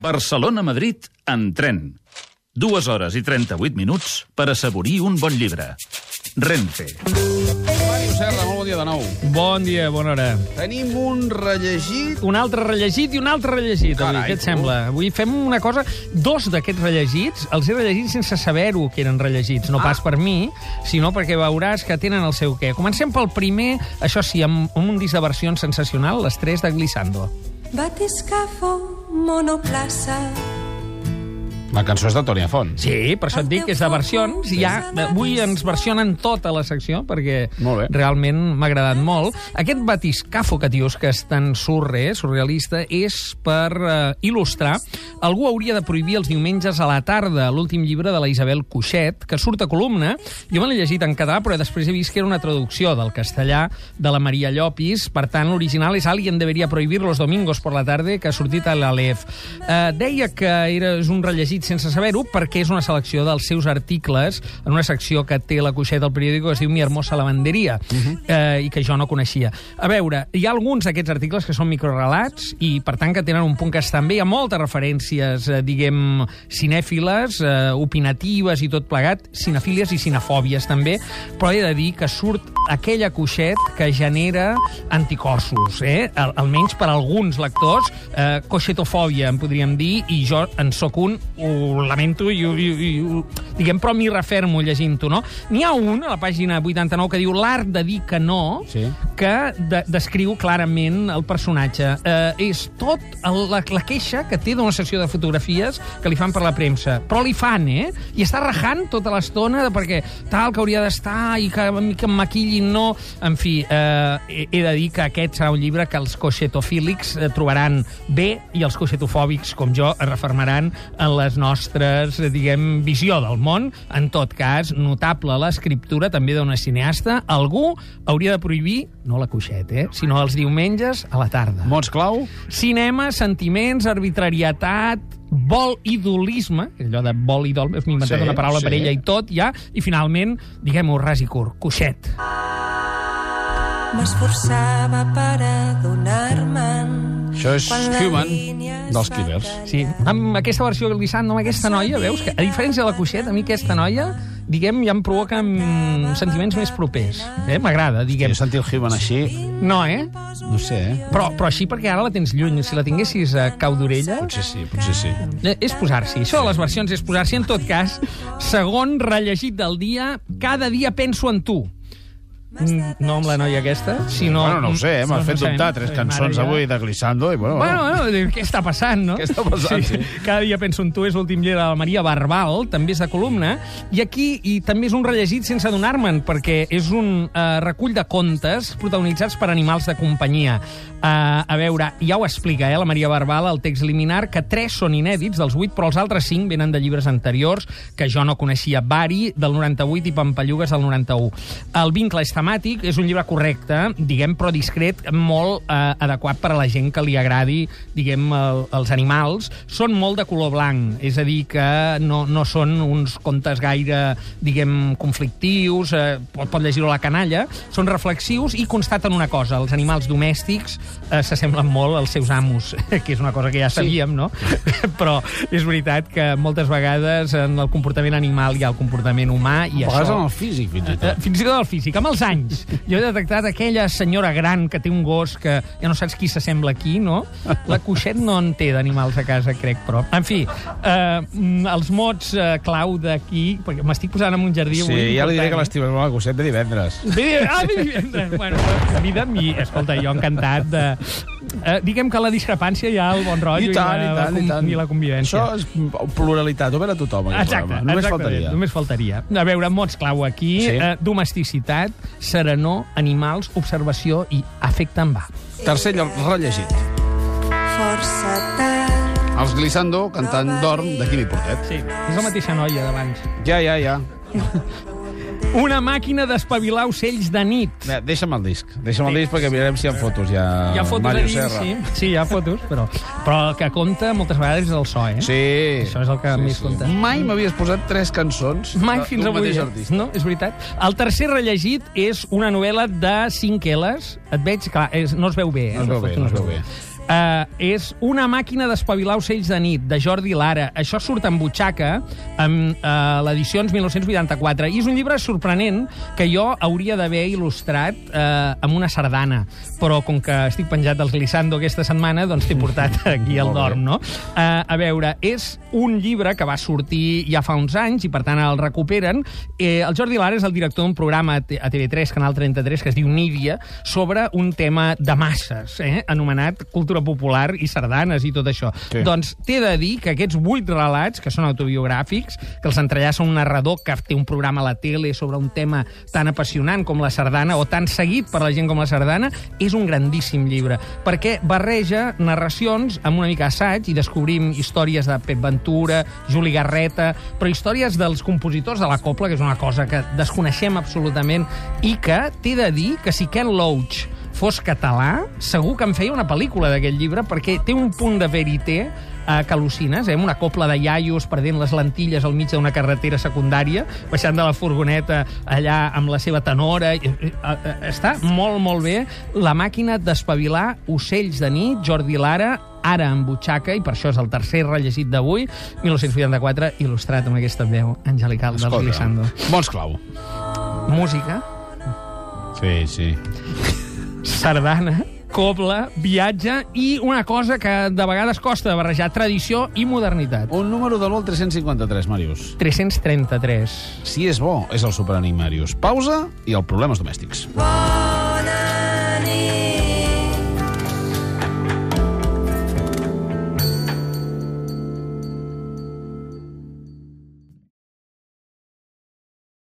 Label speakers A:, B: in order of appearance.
A: Barcelona-Madrid en tren. Dues hores i 38 minuts per assaborir un bon llibre. Renfe.
B: Mario Serra, molt bon dia de nou.
C: Bon dia, bona hora.
B: Tenim un rellegit...
C: Un altre rellegit i un altre rellegit, avui.
B: Carai,
C: Què et
B: tu.
C: sembla? Avui fem una cosa... Dos d'aquests rellegits els he rellegit sense saber-ho que eren rellegits. No pas per mi, sinó perquè veuràs que tenen el seu què. Comencem pel primer, això sí, amb, amb un disc de versions sensacional, les tres de Glissando.
D: Batiscafo, monoplaza.
B: La cançó és de Toni Font.
C: Sí, per això et dic que és de versions. I ja, avui ens versionen tota la secció, perquè realment m'ha agradat molt. Aquest batiscafo que dius que és tan surre, surrealista, és per uh, il·lustrar. Algú hauria de prohibir els diumenges a la tarda, l'últim llibre de la Isabel Cuixet, que surt a columna. Jo me l'he llegit en català, però després he vist que era una traducció del castellà de la Maria Llopis. Per tant, l'original és Alguien debería prohibir los domingos por la tarde, que ha sortit a l'Alef. Uh, deia que era, és un rellegit sense saber-ho perquè és una selecció dels seus articles en una secció que té la Cuixet del periòdico que es diu Mi hermosa lavanderia uh -huh. eh, i que jo no coneixia. A veure, hi ha alguns d'aquests articles que són microrelats i, per tant, que tenen un punt que estan bé. Hi ha moltes referències, eh, diguem, cinèfiles, eh, opinatives i tot plegat, cinefílies i cinefòbies també, però he de dir que surt aquella Cuixet que genera anticossos, eh? Al, almenys per alguns lectors, eh, coixetofòbia, en podríem dir, i jo en sóc un, ho lamento, i, i, i ho- diguem, però m'hi refermo llegint-ho, no? N'hi ha un, a la pàgina 89, que diu l'art de dir que no,
B: Sí.
C: que de, descriu clarament el personatge. Eh, és tot el, la, la queixa que té d'una sessió de fotografies que li fan per la premsa. Però li fan, eh? I està rajant tota l'estona perquè tal que hauria d'estar i que, que em no... En fi, eh, he, de dir que aquest serà un llibre que els coixetofílics eh, trobaran bé i els coixetofòbics, com jo, es refermaran en les nostres, diguem, visió del món. En tot cas, notable l'escriptura també d'una cineasta. Algú hauria de prohibir, no la coixet, eh, sinó els diumenges a la tarda.
B: Mots clau?
C: Cinema, sentiments, arbitrarietat, vol idolisme, allò de vol idol, m'he inventat
B: Sí,
C: una paraula per
B: sí.
C: ella i tot, ja, i finalment, diguem-ho ras i curt, coixet.
D: M'esforçava per adonar-me'n.
B: Això és Human, dels Killers.
C: Sí, amb aquesta versió glissant, amb aquesta noia, veus que, a diferència de la coixet, a mi aquesta noia, diguem, ja em provoca sentiments més propers. Eh? M'agrada,
B: Jo
C: diguem.
B: he sentit el Human així,
C: No, eh?
B: no sé, eh?
C: Però, però així perquè ara la tens lluny. Si la tinguessis a cau d'orella...
B: Potser sí, potser sí.
C: Eh, És posar-s'hi. Això de les versions és posar-s'hi. En tot cas, segon rellegit del dia, cada dia penso en tu. Mm, No amb la noia aquesta, sinó...
B: Bueno, no ho sé, eh? m'ha
C: No,
B: fet dubtar. Tres
C: Eh,
B: cançons avui de Glissando i, bueno...
C: Bueno, bueno, què està passant, no?
B: Què està passant, sí.
C: Cada dia penso en tu és l'últim llibre de la Maria Barbal, també és de columna, i aquí i també és un rellegit sense adonar-me'n, perquè és un eh, recull de contes protagonitzats per animals de companyia. Eh, a veure, ja ho explica, eh, la Maria Barbal, al text liminar, que tres són inèdits dels vuit, però els altres cinc venen de llibres anteriors, que jo no coneixia. Bari, del 98, i Pampallugues, del 91. El vincle és temàtic, és un llibre correcte, diguem, però discret, molt eh, adequat per a la gent que li agradi, diguem, el, els animals. Són molt de color blanc, és a dir, que no, no són uns contes gaire, diguem, conflictius, eh, pot, pot llegir-ho a la canalla, són reflexius i constaten una cosa, els animals domèstics eh, s'assemblen molt als seus amos, que és una cosa que ja sabíem, no? Però és veritat que moltes vegades en el comportament animal hi ha el comportament humà i
B: A
C: això...
B: en el físic, fins i
C: Eh,
B: tot.
C: Fins i tot el físic, amb els anys. Jo he detectat aquella senyora gran que té un gos que ja no saps qui s'assembla a qui, no? La Cuixet no en té d'animals a casa, crec, però... En fi, eh, els mots eh, clau d'aquí, perquè m'estic posant en un jardí
B: Sí,
C: avui
B: ja li diré que l'estimem a la Cosset de divendres.
C: Ah, bé, divendres. Bueno, a mi de mi, escolta, jo encantat de... Eh, diguem que la discrepància hi ha el bon rotllo
B: I tant, i
C: la,
B: tant, i
C: com-
B: tant.
C: i la convivència.
B: Això és pluralitat, obert a tothom, aquest
C: Exacte,
B: programa. Només
C: exactament,
B: faltaria.
C: Només faltaria. A veure, mots clau aquí.
B: Sí.
C: Eh, domesticitat, serenor, animals, observació i afecte en va.
B: Tercer lloc, rellegit.
D: Força tard.
B: Els Glissando cantant Dorm de Quimi Portet.
C: Sí, és la mateixa noia d'abans.
B: Ja, ja, ja.
C: Una màquina d'espavilar ocells de nit.
B: Deixa'm el disc. Deixa'm el disc perquè mirarem si hi ha fotos ja.
C: Hi ha fotos
B: Mario
C: a dins,
B: Serra.
C: sí. Sí, hi ha fotos, però, però el que compta moltes vegades és el so, eh?
B: Sí.
C: Això és el que més compta.
B: Mai m'havies posat tres cançons
C: Mai fins
B: d'un
C: avui.
B: mateix
C: eh?
B: artista.
C: No, és veritat. El tercer rellegit és una novel·la de 5 L's. Et veig, clar, és, no es veu bé. Eh?
B: No es veu bé, no es veu bé.
C: Uh, és Una màquina d'espavilar ocells de nit, de Jordi Lara. Això surt en butxaca, amb uh, l'edicions 1984. I és un llibre sorprenent que jo hauria d'haver il·lustrat uh, amb una sardana. Però com que estic penjat dels glissando aquesta setmana, doncs t'he portat aquí al dorm, no? Uh, a veure, és un llibre que va sortir ja fa uns anys i, per tant, el recuperen. Eh, el Jordi Lara és el director d'un programa a TV3, Canal 33, que es diu Nídia, sobre un tema de masses, eh? anomenat cultura popular i sardanes i tot això.
B: Sí.
C: Doncs t'he de dir que aquests vuit relats, que són autobiogràfics, que els entrellaça un narrador que té un programa a la tele sobre un tema tan apassionant com la sardana, o tan seguit per la gent com la sardana, és un grandíssim llibre, perquè barreja narracions amb una mica assaig i descobrim històries de Pep Ventura, Juli Garreta, però històries dels compositors de la copla, que és una cosa que desconeixem absolutament, i que t'he de dir que si Ken Loach fos català, segur que em feia una pel·lícula d'aquest llibre, perquè té un punt de verité eh, que al·lucines, eh? una copla de iaios perdent les lentilles al mig d'una carretera secundària, baixant de la furgoneta allà amb la seva tenora. Eh, eh, Està molt, molt bé. La màquina d'espavilar ocells de nit, Jordi Lara, ara en butxaca, i per això és el tercer rellegit d'avui, 1984, il·lustrat amb aquesta veu angelical del Glissando.
B: Bons clau.
C: Música,
B: Sí, sí.
C: Sardana, cobla, viatge i una cosa que de vegades costa de barrejar, tradició i modernitat.
B: Un número de l'Ol 353, Màrius.
C: 333.
B: Si és bo, és el superenigmàrius. Pausa i el problemes domèstics.
D: Nit.